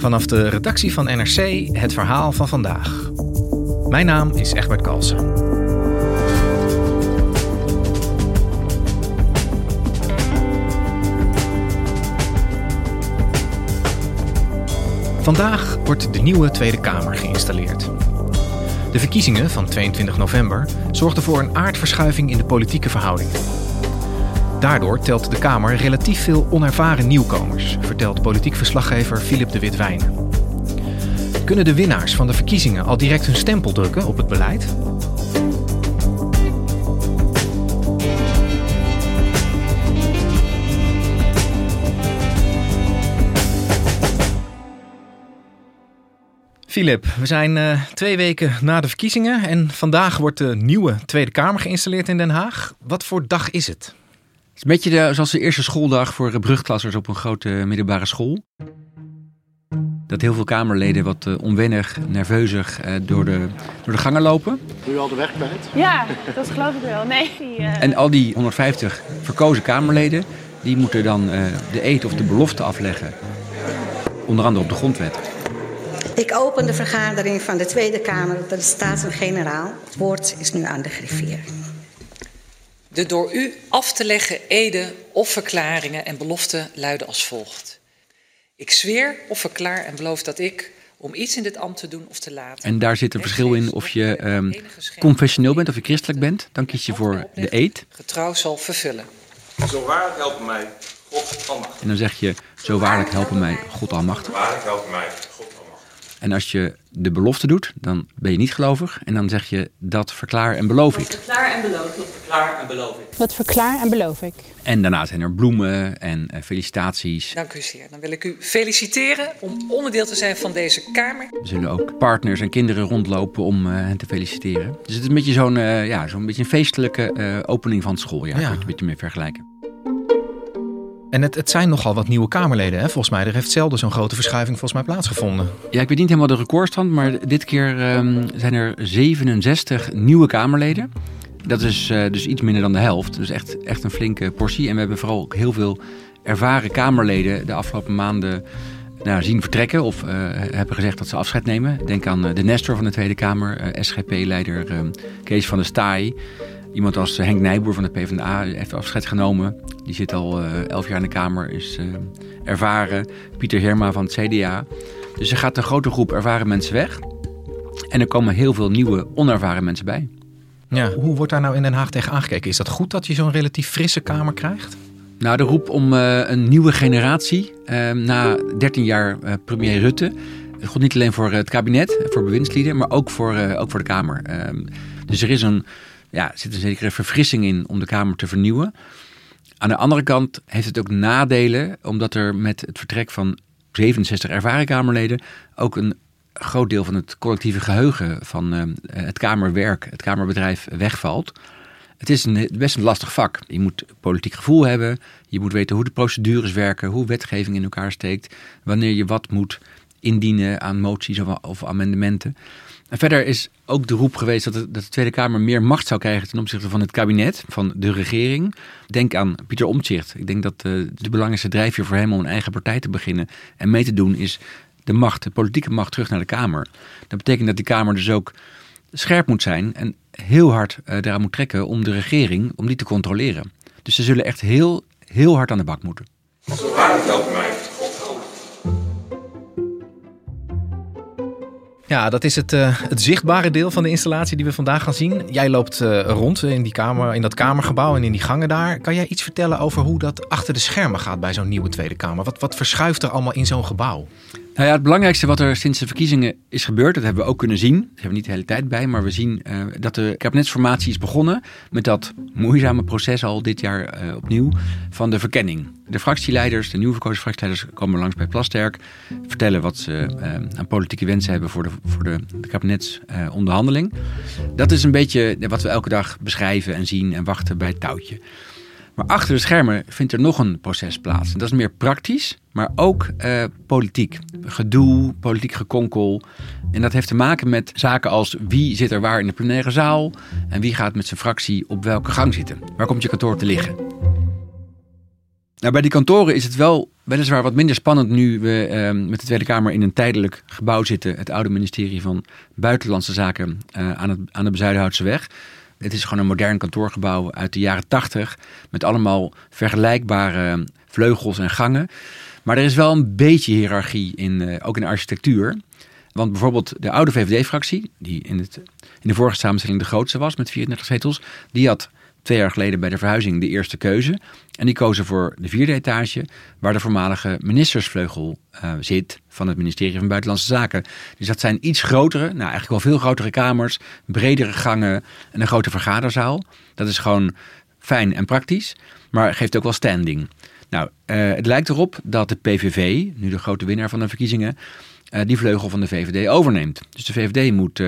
Vanaf de redactie van NRC het verhaal van vandaag. Mijn naam is Egbert Kalsen. Vandaag wordt de nieuwe Tweede Kamer geïnstalleerd. De verkiezingen van 22 november zorgden voor een aardverschuiving in de politieke verhoudingen. Daardoor telt de Kamer relatief veel onervaren nieuwkomers, vertelt politiek verslaggever Philip de Witwijn. Kunnen de winnaars van de verkiezingen al direct hun stempel drukken op het beleid? Philip, we zijn uh, twee weken na de verkiezingen en vandaag wordt de nieuwe Tweede Kamer geïnstalleerd in Den Haag. Wat voor dag is het? Het is een beetje de, zoals de eerste schooldag voor brugklassers op een grote middelbare school. Dat heel veel Kamerleden wat uh, onwennig, nerveuzig door, de, door de gangen lopen. Doe je al de weg kwijt? Ja, dat geloof ik wel. Nee, die, uh... En al die 150 verkozen Kamerleden, die moeten dan de eet of de belofte afleggen. Onder andere op de grondwet. Ik open de vergadering van de Tweede Kamer de Staten-Generaal. Het woord is nu aan de griffier. De door u af te leggen eden of verklaringen en beloften luiden als volgt. Ik zweer of verklaar en beloof dat ik, om iets in dit ambt te doen of te laten. En daar zit een verschil in of je um, confessioneel bent of je christelijk bent. Dan kies je voor de eed. Getrouw zal vervullen. Zo waarlijk helpen mij God almachtig. En dan zeg je, zo waarlijk helpen mij God almachtig. Waarlijk helpen mij God en als je de belofte doet, dan ben je niet gelovig. En dan zeg je dat verklaar en beloof ik. Dat verklaar en beloof ik. Verklaar en beloof ik. Dat verklaar en beloof ik. En daarna zijn er bloemen en uh, felicitaties. Dank u zeer. Dan wil ik u feliciteren om onderdeel te zijn van deze Kamer. Er zullen ook partners en kinderen rondlopen om uh, hen te feliciteren. Dus het is een beetje zo'n uh, ja, zo'n beetje een feestelijke opening van het schooljaar. Ja. Kun je een beetje mee vergelijken. En het, het zijn nogal wat nieuwe Kamerleden, hè? volgens mij. Er heeft zelden zo'n grote verschuiving volgens mij plaatsgevonden. Ja, ik weet niet helemaal de recordstand, maar dit keer um, zijn er 67 nieuwe Kamerleden. Dat is uh, dus iets minder dan de helft. Dus echt, echt een flinke portie. En we hebben vooral ook heel veel ervaren Kamerleden de afgelopen maanden nou, zien vertrekken. Of uh, hebben gezegd dat ze afscheid nemen. Denk aan uh, de Nestor van de Tweede Kamer, SGP-leider ehm, Kees van der Staaij. Iemand als Henk Nijboer van de PvdA heeft afscheid genomen. Die zit al uh, elf jaar in de Kamer, is uh, ervaren. Pieter Herma van het CDA. Dus er gaat een grote groep ervaren mensen weg. En er komen heel veel nieuwe, onervaren mensen bij. Ja, hoe wordt daar nou in Den Haag tegen aangekeken? Is dat goed dat je zo'n relatief frisse Kamer krijgt? Nou, de roep om uh, een nieuwe generatie na 13 jaar premier Rutte. Het gold niet alleen voor het kabinet, voor bewindslieden, maar ook voor, ook voor de Kamer. Ehm, dus er is een ja, zit een zekere verfrissing in om de Kamer te vernieuwen. Aan de andere kant heeft het ook nadelen, omdat er met het vertrek van 67 ervaren Kamerleden ook een groot deel van het collectieve geheugen van uh, het Kamerwerk, het Kamerbedrijf wegvalt. Het is een, best een lastig vak. Je moet politiek gevoel hebben, je moet weten hoe de procedures werken, hoe wetgeving in elkaar steekt, wanneer je wat moet indienen aan moties of, of amendementen. En verder is ook de roep geweest dat de, dat de, Tweede Kamer meer macht zou krijgen ten opzichte van het kabinet, van de regering. Denk aan Pieter Omtzigt. Ik denk dat uh, de belangrijkste drijfveer voor hem om een eigen partij te beginnen en mee te doen is de macht, de politieke macht terug naar de Kamer. Dat betekent dat die Kamer dus ook scherp moet zijn en heel hard uh, eraan moet trekken om de regering, om die te controleren. Dus ze zullen echt heel, heel hard aan de bak moeten. Helpt mij. Ja, dat is het, uh, het zichtbare deel van de installatie die we vandaag gaan zien. Jij loopt uh, rond in, die kamer, in dat kamergebouw en in die gangen daar. Kan jij iets vertellen over hoe dat achter de schermen gaat bij zo'n nieuwe Tweede Kamer? Wat, wat verschuift er allemaal in zo'n gebouw? Nou ja, het belangrijkste wat er sinds de verkiezingen is gebeurd, dat hebben we ook kunnen zien. Daar hebben we niet de hele tijd bij, maar we zien uh, dat de kabinetsformatie is begonnen met dat moeizame proces al dit jaar uh, opnieuw van de verkenning. De fractieleiders, de nieuwe verkozen fractieleiders, komen langs bij Plasterk, vertellen wat ze uh, aan politieke wensen hebben voor de, voor de, de kabinetsonderhandeling. dat is een beetje wat we elke dag beschrijven en zien en wachten bij het touwtje. Maar achter de schermen vindt er nog een proces plaats. En dat is meer praktisch, maar ook uh, politiek. Gedoe, politiek gekonkel. En dat heeft te maken met zaken als wie zit er waar in de plenaire zaal en wie gaat met zijn fractie op welke gang zitten. Waar komt je kantoor te liggen? Nou, bij die kantoren is het wel weliswaar wat minder spannend nu we uh, met de Tweede Kamer in een tijdelijk gebouw zitten. Het oude ministerie van Buitenlandse Zaken uh, aan, het, aan de Bezuidenhoutse weg. Het is gewoon een modern kantoorgebouw uit de jaren tachtig. Met allemaal vergelijkbare vleugels en gangen. Maar er is wel een beetje hiërarchie, in, uh, ook in de architectuur. Want bijvoorbeeld de oude VVD-fractie, die in, het, in de vorige samenstelling de grootste was met 34 zetels, die had twee jaar geleden bij de verhuizing de eerste keuze. En die kozen voor de vierde etage, waar de voormalige ministersvleugel uh, zit van het ministerie van Buitenlandse Zaken. Dus dat zijn iets grotere, nou eigenlijk wel veel grotere kamers, bredere gangen en een grote vergaderzaal. Dat is gewoon fijn en praktisch, maar geeft ook wel standing. Nou, uh, het lijkt erop dat de PVV, nu de grote winnaar van de verkiezingen, uh, die vleugel van de VVD overneemt. Dus de VVD moet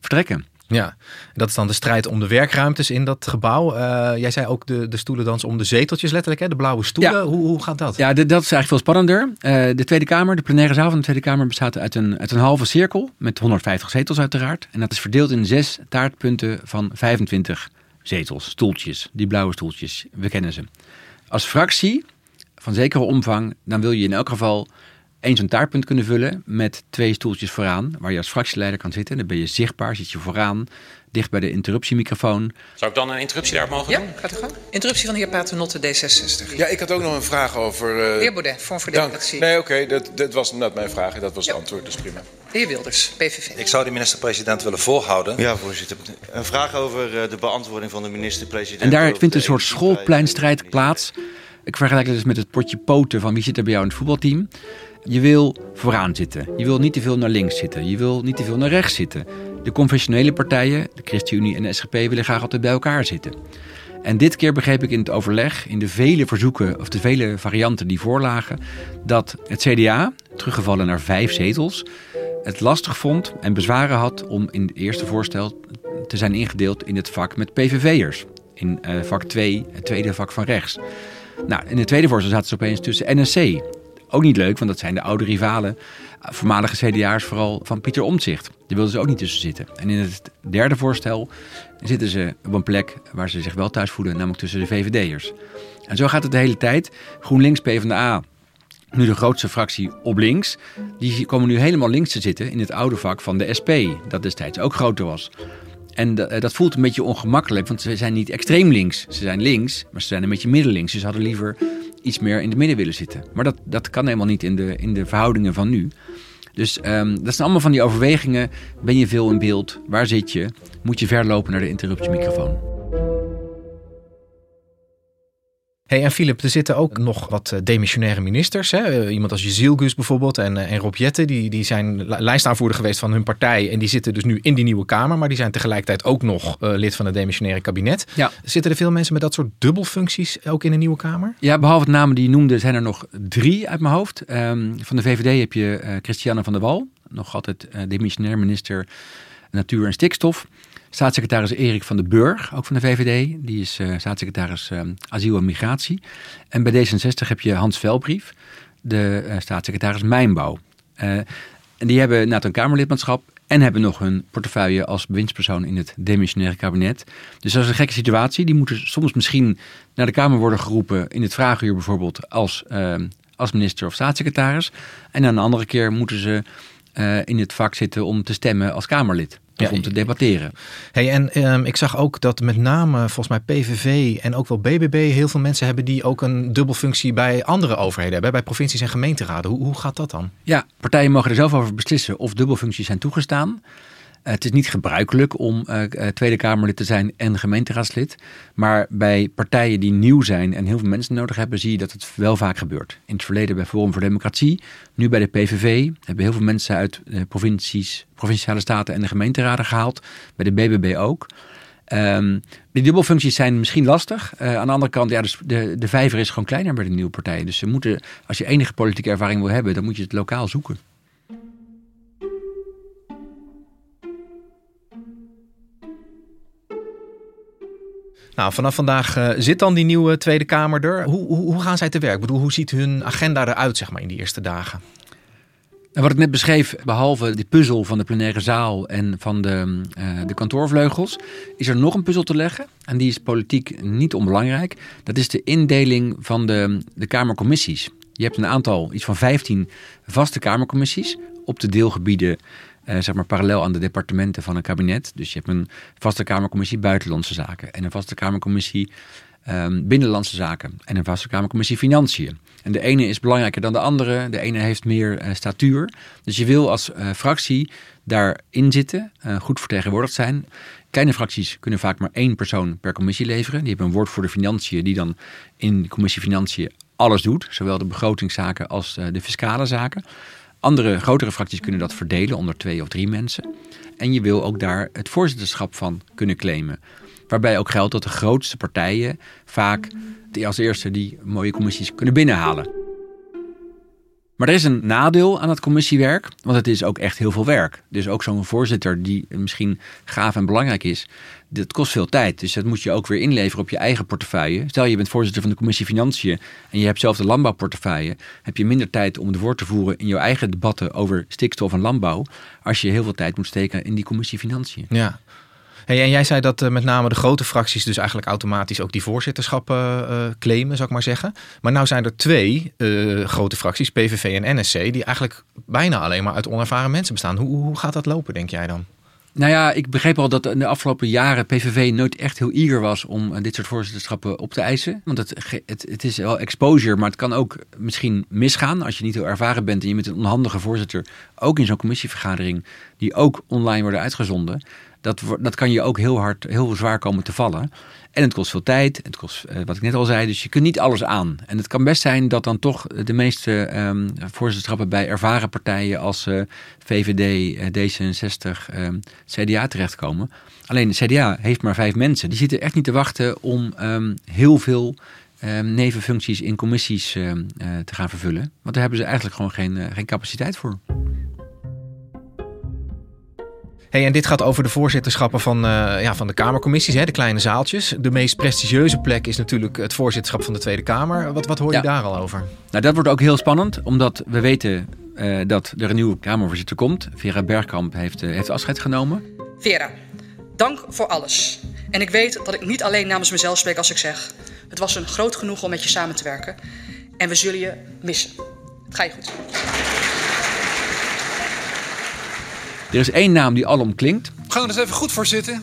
vertrekken. Ja, dat is dan de strijd om de werkruimtes in dat gebouw. Uh, jij zei ook de, de stoelendans om de zeteltjes letterlijk, hè? de blauwe stoelen. Ja. Hoe, hoe gaat dat? Ja, de, dat is eigenlijk veel spannender. Uh, de Tweede Kamer, de plenaire zaal van de Tweede Kamer bestaat uit een, uit een halve cirkel met 150 zetels uiteraard. En dat is verdeeld in zes taartpunten van 25 zetels, stoeltjes, die blauwe stoeltjes. We kennen ze. Als fractie van zekere omvang, dan wil je in elk geval eens een taartpunt kunnen vullen met twee stoeltjes vooraan, waar je als fractieleider kan zitten. Dan ben je zichtbaar, zit je vooraan, dicht bij de interruptiemicrofoon. Zou ik dan een interruptie daar mogen ja, doen? gaat u gang. Interruptie van de heer Paternotte, D66. Ja, ik had ook nog een vraag over... Uh, heer Baudet, Vorm voor Democratie. Nee, oké, okay, dat, dat was net mijn vraag en dat was ja. het antwoord, dus prima. De heer Wilders, PVV. Ik zou de minister-president willen volhouden. Ja, voorzitter. Een vraag over uh, de beantwoording van de minister-president. En daar vindt een soort schoolpleinstrijd plaats. Ik vergelijk het dus met het potje poten van wie zit er bij jou in het voetbalteam. Je wil vooraan zitten. Je wil niet te veel naar links zitten. Je wil niet te veel naar rechts zitten. De conventionele partijen, de ChristenUnie en de SGP, willen graag altijd bij elkaar zitten. En dit keer begreep ik in het overleg, in de vele verzoeken of de vele varianten die voorlagen, dat het CDA, teruggevallen naar vijf zetels, het lastig vond en bezwaren had om in het eerste voorstel te zijn ingedeeld in het vak met PVV'ers. In uh, vak 2, het tweede vak van rechts. Nou, in het tweede voorstel zaten ze opeens tussen NSC, ook niet leuk, want dat zijn de oude rivalen, voormalige CDA's vooral van Pieter Omtzigt. Daar wilden ze ook niet tussen zitten. En in het derde voorstel zitten ze op een plek waar ze zich wel thuis voelen, namelijk tussen de VVD'ers. En zo gaat het de hele tijd. GroenLinks, PvdA, nu de grootste fractie op links, die komen nu helemaal links te zitten in het oude vak van de SP, dat destijds ook groter was. En dat voelt een beetje ongemakkelijk, want ze zijn niet extreem links. Ze zijn links, maar ze zijn een beetje middenlinks. Ze hadden liever iets meer in het midden willen zitten. Maar dat, dat kan helemaal niet in de, in de verhoudingen van nu. Dus um, dat zijn allemaal van die overwegingen. Ben je veel in beeld? Waar zit je? Moet je ver lopen naar de interruptiemicrofoon? Hey, en Philip, er zitten ook nog wat demissionaire ministers. Hè? Iemand als Jezielgus bijvoorbeeld en, en Rob Jette. Die, die zijn lijstaanvoerder geweest van hun partij. En die zitten dus nu in die nieuwe Kamer. Maar die zijn tegelijkertijd ook nog uh, lid van het demissionaire kabinet. Ja. Zitten er veel mensen met dat soort dubbelfuncties ook in de nieuwe Kamer? Ja, behalve de namen die je noemde zijn er nog drie uit mijn hoofd. Um, van de VVD heb je uh, Christiane van der Wal. Nog altijd uh, demissionair minister Natuur en Stikstof. Staatssecretaris Erik van den Burg, ook van de VVD. Die is uh, staatssecretaris uh, asiel en migratie. En bij D66 heb je Hans Velbrief, de uh, staatssecretaris Mijnbouw. en die hebben inderdaad een Kamerlidmaatschap en hebben nog hun portefeuille als bewindspersoon in het demissionaire kabinet. Dus dat is een gekke situatie. Die moeten soms misschien naar de Kamer worden geroepen in het vraaguur bijvoorbeeld als, als minister of staatssecretaris. En aan een andere keer moeten ze eh, in het vak zitten om te stemmen als Kamerlid. Of Ja, om te debatteren. Hey, en ehm, ik zag ook dat met name volgens mij PVV en ook wel BBB heel veel mensen hebben die ook een dubbelfunctie bij andere overheden hebben, bij provincies en gemeenteraden. Hoe, hoe gaat dat dan? Ja, partijen mogen er zelf over beslissen of dubbelfuncties zijn toegestaan. Het is niet gebruikelijk om eh, eh, Tweede Kamerlid te zijn en gemeenteraadslid. Maar bij partijen die nieuw zijn en heel veel mensen nodig hebben, zie je dat het wel vaak gebeurt. In het verleden bij Forum voor Democratie, nu bij de PVV hebben heel veel mensen uit provincies, provinciale staten en de gemeenteraden gehaald. Bij de BBB ook. Ehm, die dubbelfuncties zijn misschien lastig. Eh, aan de andere kant, ja, dus de, de vijver is gewoon kleiner bij de nieuwe partijen. Dus ze moeten, als je enige politieke ervaring wil hebben, dan moet je het lokaal zoeken. Nou, vanaf vandaag eh, zit dan die nieuwe Tweede Kamer er. Hoe, hoe, hoe gaan zij te werk? Ik bedoel, hoe ziet hun agenda eruit, zeg maar, in die eerste dagen? En wat ik net beschreef, behalve die puzzel van de plenaire zaal en van de, eh, de kantoorvleugels, is er nog een puzzel te leggen. En die is politiek niet onbelangrijk. Dat is de indeling van de, de Kamercommissies. Je hebt een aantal, iets van 15 vaste Kamercommissies op de deelgebieden, zeg maar parallel aan de departementen van een kabinet. Dus je hebt een vaste Kamercommissie Buitenlandse Zaken en een vaste Kamercommissie ehm, Binnenlandse Zaken en een vaste Kamercommissie Financiën. En de ene is belangrijker dan de andere. De ene heeft meer eh, statuur. Dus je wil als eh, fractie daarin zitten, eh, goed vertegenwoordigd zijn. Kleine fracties kunnen vaak maar één persoon per commissie leveren. Die hebben een woordvoerder financiën die dan in de commissie financiën alles doet. Zowel de begrotingszaken als eh, de fiscale zaken. Andere grotere fracties kunnen dat verdelen onder twee of drie mensen. En je wil ook daar het voorzitterschap van kunnen claimen. Waarbij ook geldt dat de grootste partijen vaak als eerste die mooie commissies kunnen binnenhalen. Maar er is een nadeel aan het commissiewerk, want het is ook echt heel veel werk. Dus ook zo'n voorzitter die misschien gaaf en belangrijk is, dat kost veel tijd. Dus dat moet je ook weer inleveren op je eigen portefeuille. Stel je bent voorzitter van de commissie Financiën en je hebt zelf de landbouwportefeuille, heb je minder tijd om het woord te voeren in jouw eigen debatten over stikstof en landbouw, als je heel veel tijd moet steken in die commissie Financiën. Ja. En jij zei dat eh, met name de grote fracties dus eigenlijk automatisch ook die voorzitterschappen eh, claimen, zou ik maar zeggen. Maar nou zijn er twee eh, grote fracties, PVV en NSC, die eigenlijk bijna alleen maar uit onervaren mensen bestaan. Hoe, hoe gaat dat lopen, denk jij dan? Nou ja, ik begreep al dat in de afgelopen jaren PVV nooit echt heel eager was om eh, dit soort voorzitterschappen op te eisen. Want het, het, het is wel exposure, maar het kan ook misschien misgaan als je niet heel ervaren bent en je met een onhandige voorzitter, ook in zo'n commissievergadering, die ook online worden uitgezonden. Dat, dat kan je ook heel hard, heel zwaar komen te vallen. En het kost veel tijd, het kost, eh, wat ik net al zei, dus je kunt niet alles aan. En het kan best zijn dat dan toch de meeste ehm voorzitterschappen bij ervaren partijen als eh, VVD, eh, D66, ehm, CDA terechtkomen. Alleen de CDA heeft maar vijf mensen. Die zitten echt niet te wachten om ehm, heel veel nevenfuncties in commissies te gaan vervullen. Want daar hebben ze eigenlijk gewoon geen, geen capaciteit voor. Hey, en dit gaat over de voorzitterschappen van, eh, ja, van de Kamercommissies, hè, de kleine zaaltjes. De meest prestigieuze plek is natuurlijk het voorzitterschap van de Tweede Kamer. Wat, wat hoor je Ja. daar al over? Nou, dat wordt ook heel spannend, omdat we weten eh, dat er een nieuwe Kamervoorzitter komt. Vera Bergkamp heeft, eh, heeft afscheid genomen. Vera, dank voor alles. En ik weet dat ik niet alleen namens mezelf spreek als ik zeg... het was een groot genoeg om met je samen te werken. En we zullen je missen. Het gaat je goed. Er is één naam die alom klinkt. Gaan we er eens even goed voor zitten?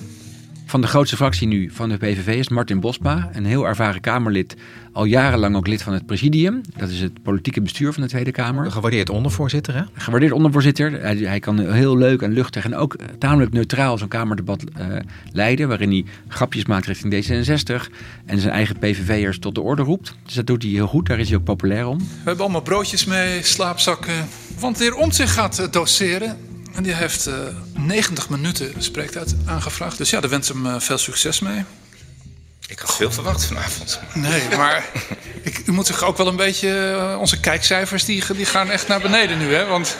Van de grootste fractie nu van de PVV is Martin Bosma. Een heel ervaren Kamerlid. Al jarenlang ook lid van het presidium. Dat is het politieke bestuur van de Tweede Kamer. Een gewaardeerd ondervoorzitter, hè? Gewaardeerd ondervoorzitter. Hij, hij kan heel leuk en luchtig en ook tamelijk neutraal zo'n Kamerdebat eh, leiden. Waarin hij grapjes maakt richting D66. En zijn eigen PVV'ers tot de orde roept. Dus dat doet hij heel goed. Daar is hij ook populair om. We hebben allemaal broodjes mee, slaapzakken. Want de heer Omtzigt gaat doseren. En die heeft eh 90 minuten spreektijd aangevraagd. Dus ja, daar wens hem eh, veel succes mee. Ik had veel verwacht vanavond. Nee, maar ik, u moet zich ook wel een beetje... eh, onze kijkcijfers die, die gaan echt naar beneden nu, hè? Want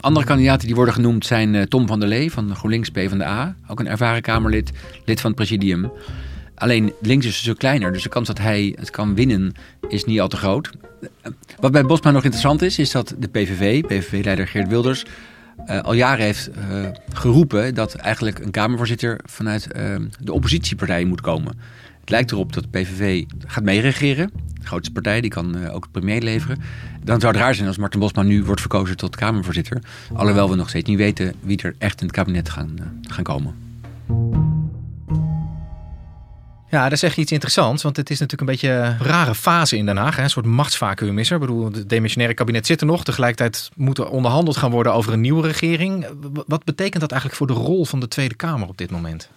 Andere kandidaten die worden genoemd zijn eh, Tom van der Lee van GroenLinks PvdA. Ook een ervaren Kamerlid, lid van het presidium. Alleen links is een stuk kleiner, dus de kans dat hij het kan winnen is niet al te groot. Eh, Wat bij Bosma nog interessant is, is dat de PVV, PVV-leider Geert Wilders, eh, al jaren heeft eh, geroepen dat eigenlijk een Kamervoorzitter vanuit eh, de oppositiepartijen moet komen. Het lijkt erop dat de PVV gaat meeregeren. De grootste partij, die kan ook het premier leveren. Dan zou het raar zijn als Martin Bosma nu wordt verkozen tot Kamervoorzitter. Alhoewel we nog steeds niet weten wie er echt in het kabinet gaan, gaan komen. Ja, daar zeg je iets interessants, want het is natuurlijk een beetje een rare fase in Den Haag. Hè? Een soort machtsvacuum is er. Ik bedoel, het demissionaire kabinet zit er nog. Tegelijkertijd moet er onderhandeld gaan worden over een nieuwe regering. Wat betekent dat eigenlijk voor de rol van de Tweede Kamer op dit moment?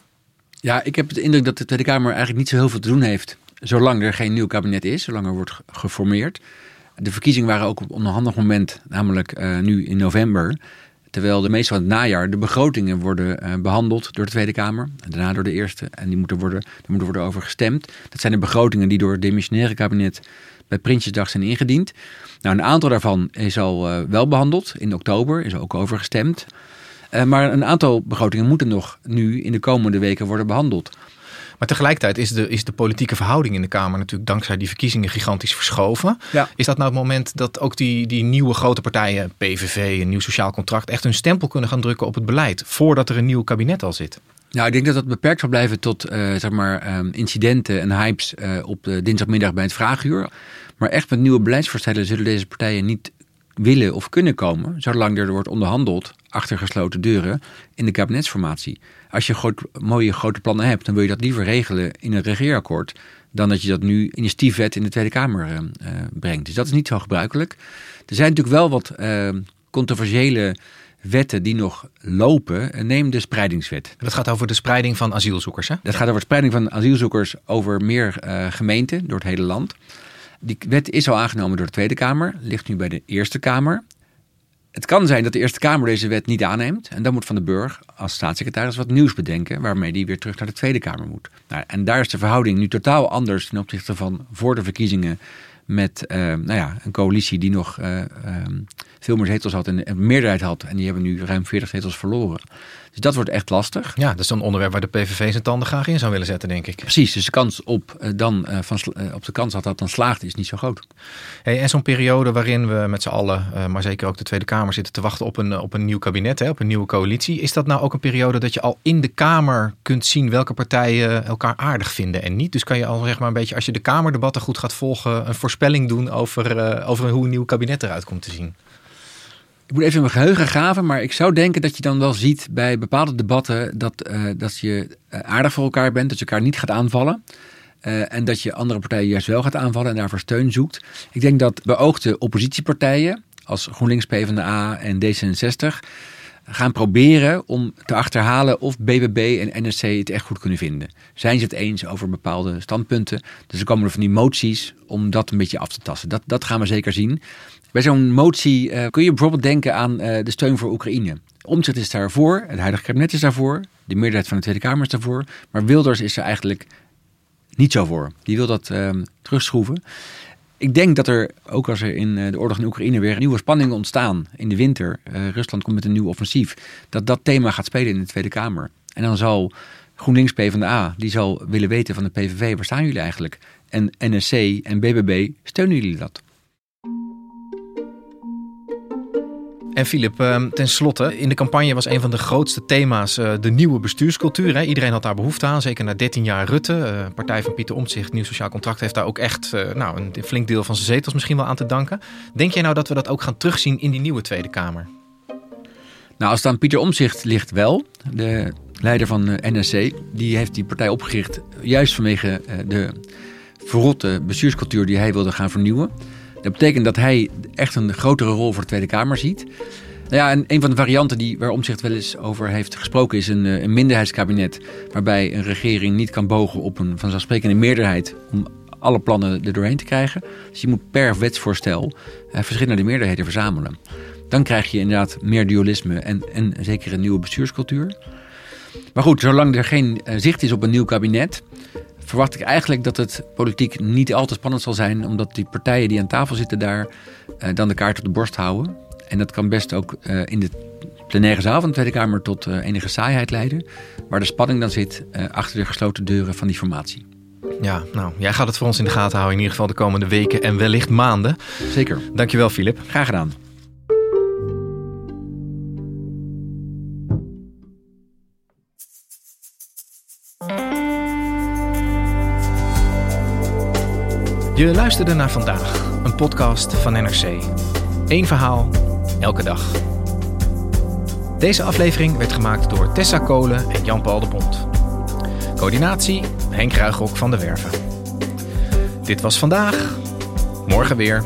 Ja, ik heb de indruk dat de Tweede Kamer eigenlijk niet zo heel veel te doen heeft. Zolang er geen nieuw kabinet is, zolang er wordt geformeerd. De verkiezingen waren ook op een onderhandig moment, namelijk uh, nu in november. Terwijl de meeste van het najaar de begrotingen worden uh, behandeld door de Tweede Kamer. En daarna door de Eerste. En die moeten worden, daar moet worden over gestemd. Dat zijn de begrotingen die door het demissionaire kabinet bij Prinsjesdag zijn ingediend. Nou, een aantal daarvan is al uh, wel behandeld. In oktober is er ook over gestemd. Uh, maar een aantal begrotingen moeten nog nu in de komende weken worden behandeld. Maar tegelijkertijd is de, is de politieke verhouding in de Kamer natuurlijk dankzij die verkiezingen gigantisch verschoven. Ja. Is dat nou het moment dat ook die, die nieuwe grote partijen, PVV, een nieuw sociaal contract, echt hun stempel kunnen gaan drukken op het beleid voordat er een nieuw kabinet al zit? Nou, ik denk dat dat beperkt zal blijven tot uh, zeg maar, um, incidenten en hypes uh, op de dinsdagmiddag bij het vraaguur. Maar echt met nieuwe beleidsvoorstellen zullen deze partijen niet willen of kunnen komen, zolang er wordt onderhandeld achter gesloten deuren in de kabinetsformatie. Als je groot, mooie grote plannen hebt, dan wil je dat liever regelen in een regeerakkoord dan dat je dat nu in een stiefwet in de Tweede Kamer uh, brengt. Dus dat is niet zo gebruikelijk. Er zijn natuurlijk wel wat uh, controversiële wetten die nog lopen. Neem de spreidingswet. Dat gaat over de spreiding van asielzoekers, hè? Dat gaat over de spreiding van asielzoekers over meer gemeenten door het hele land. Die wet is al aangenomen door de Tweede Kamer, ligt nu bij de Eerste Kamer. Het kan zijn dat de Eerste Kamer deze wet niet aanneemt. En dan moet Van den Burg als staatssecretaris wat nieuws bedenken. waarmee die weer terug naar de Tweede Kamer moet. Nou, en daar is de verhouding nu totaal anders ten opzichte van voor de verkiezingen. met uh, nou ja, een coalitie die nog uh, um, veel meer zetels had en een meerderheid had. En die hebben nu ruim 40 zetels verloren. Dus dat wordt echt lastig. Ja, dat is een onderwerp waar de PVV zijn tanden graag in zou willen zetten, denk ik. Precies, dus de kans op, uh, dan, uh, van, uh, op de kans dat dat dan slaagt is niet zo groot. Hey, en zo'n periode waarin we met z'n allen, maar zeker ook de Tweede Kamer, zitten te wachten op een, op een nieuw kabinet, hè, op een nieuwe coalitie. Is dat nou ook een periode dat je al in de Kamer kunt zien welke partijen elkaar aardig vinden en niet? Dus kan je al zeg maar een beetje, als je de Kamerdebatten goed gaat volgen, een voorspelling doen over, over hoe een nieuw kabinet eruit komt te zien? Ik moet even mijn geheugen graven, maar ik zou denken dat je dan wel ziet bij bepaalde debatten dat, uh, dat je aardig voor elkaar bent, dat je elkaar niet gaat aanvallen. Uh, en dat je andere partijen juist wel gaat aanvallen en daarvoor steun zoekt. Ik denk dat beoogde oppositiepartijen als GroenLinks, PvdA en D66 gaan proberen om te achterhalen of BBB en NSC het echt goed kunnen vinden. Zijn ze het eens over bepaalde standpunten? Dus er komen er van die moties om dat een beetje af te tasten. Dat, dat gaan we zeker zien. Bij zo'n motie uh, kun je bijvoorbeeld denken aan uh, de steun voor Oekraïne. Omtzigt is daarvoor, het huidige kabinet is daarvoor, de meerderheid van de Tweede Kamer is daarvoor. Maar Wilders is er eigenlijk niet zo voor. Die wil dat uh, terugschroeven. Ik denk dat er, ook als er in de oorlog in Oekraïne weer nieuwe spanningen ontstaan in de winter, uh, Rusland komt met een nieuw offensief, dat dat thema gaat spelen in de Tweede Kamer. En dan zal GroenLinks PvdA, die zal willen weten van de PVV, waar staan jullie eigenlijk? En NSC en BBB, steunen jullie dat? En Filip, ten slotte, in de campagne was een van de grootste thema's de nieuwe bestuurscultuur. Iedereen had daar behoefte aan, zeker na 13 jaar Rutte. Uh, partij van Pieter Omtzigt, Nieuw Sociaal Contract, heeft daar ook echt uh, nou, een flink deel van zijn zetels misschien wel aan te danken. Denk jij nou dat we dat ook gaan terugzien in die nieuwe Tweede Kamer? Nou, als het aan Pieter Omtzigt ligt wel, de leider van NSC, die heeft die partij opgericht juist vanwege de verrotte bestuurscultuur die hij wilde gaan vernieuwen. Dat betekent dat hij echt een grotere rol voor de Tweede Kamer ziet. Nou ja, en een van de varianten die, waar Omtzigt wel eens over heeft gesproken is een, een minderheidskabinet. Waarbij een regering niet kan bogen op een vanzelfsprekende meerderheid om alle plannen er doorheen te krijgen. Dus je moet per wetsvoorstel eh, verschillende meerderheden verzamelen. Dan krijg je inderdaad meer dualisme en, en zeker een nieuwe bestuurscultuur. Maar goed, zolang er geen uh, zicht is op een nieuw kabinet, verwacht ik eigenlijk dat het politiek niet al te spannend zal zijn, omdat die partijen die aan tafel zitten daar uh, dan de kaart op de borst houden. En dat kan best ook uh, in de plenaire zaal van de Tweede Kamer tot uh, enige saaiheid leiden, waar de spanning dan zit achter de gesloten deuren van die formatie. Ja, nou, jij gaat het voor ons in de gaten houden, in ieder geval de komende weken en wellicht maanden. Zeker. Dankjewel, Filip. Graag gedaan. Je luisterde naar vandaag, een podcast van NRC. Eén verhaal, elke dag. Deze aflevering werd gemaakt door Tessa Kolen en Jan-Paul de Bond. Coördinatie Henk Ruigrok van de Werven. Dit was vandaag, morgen weer.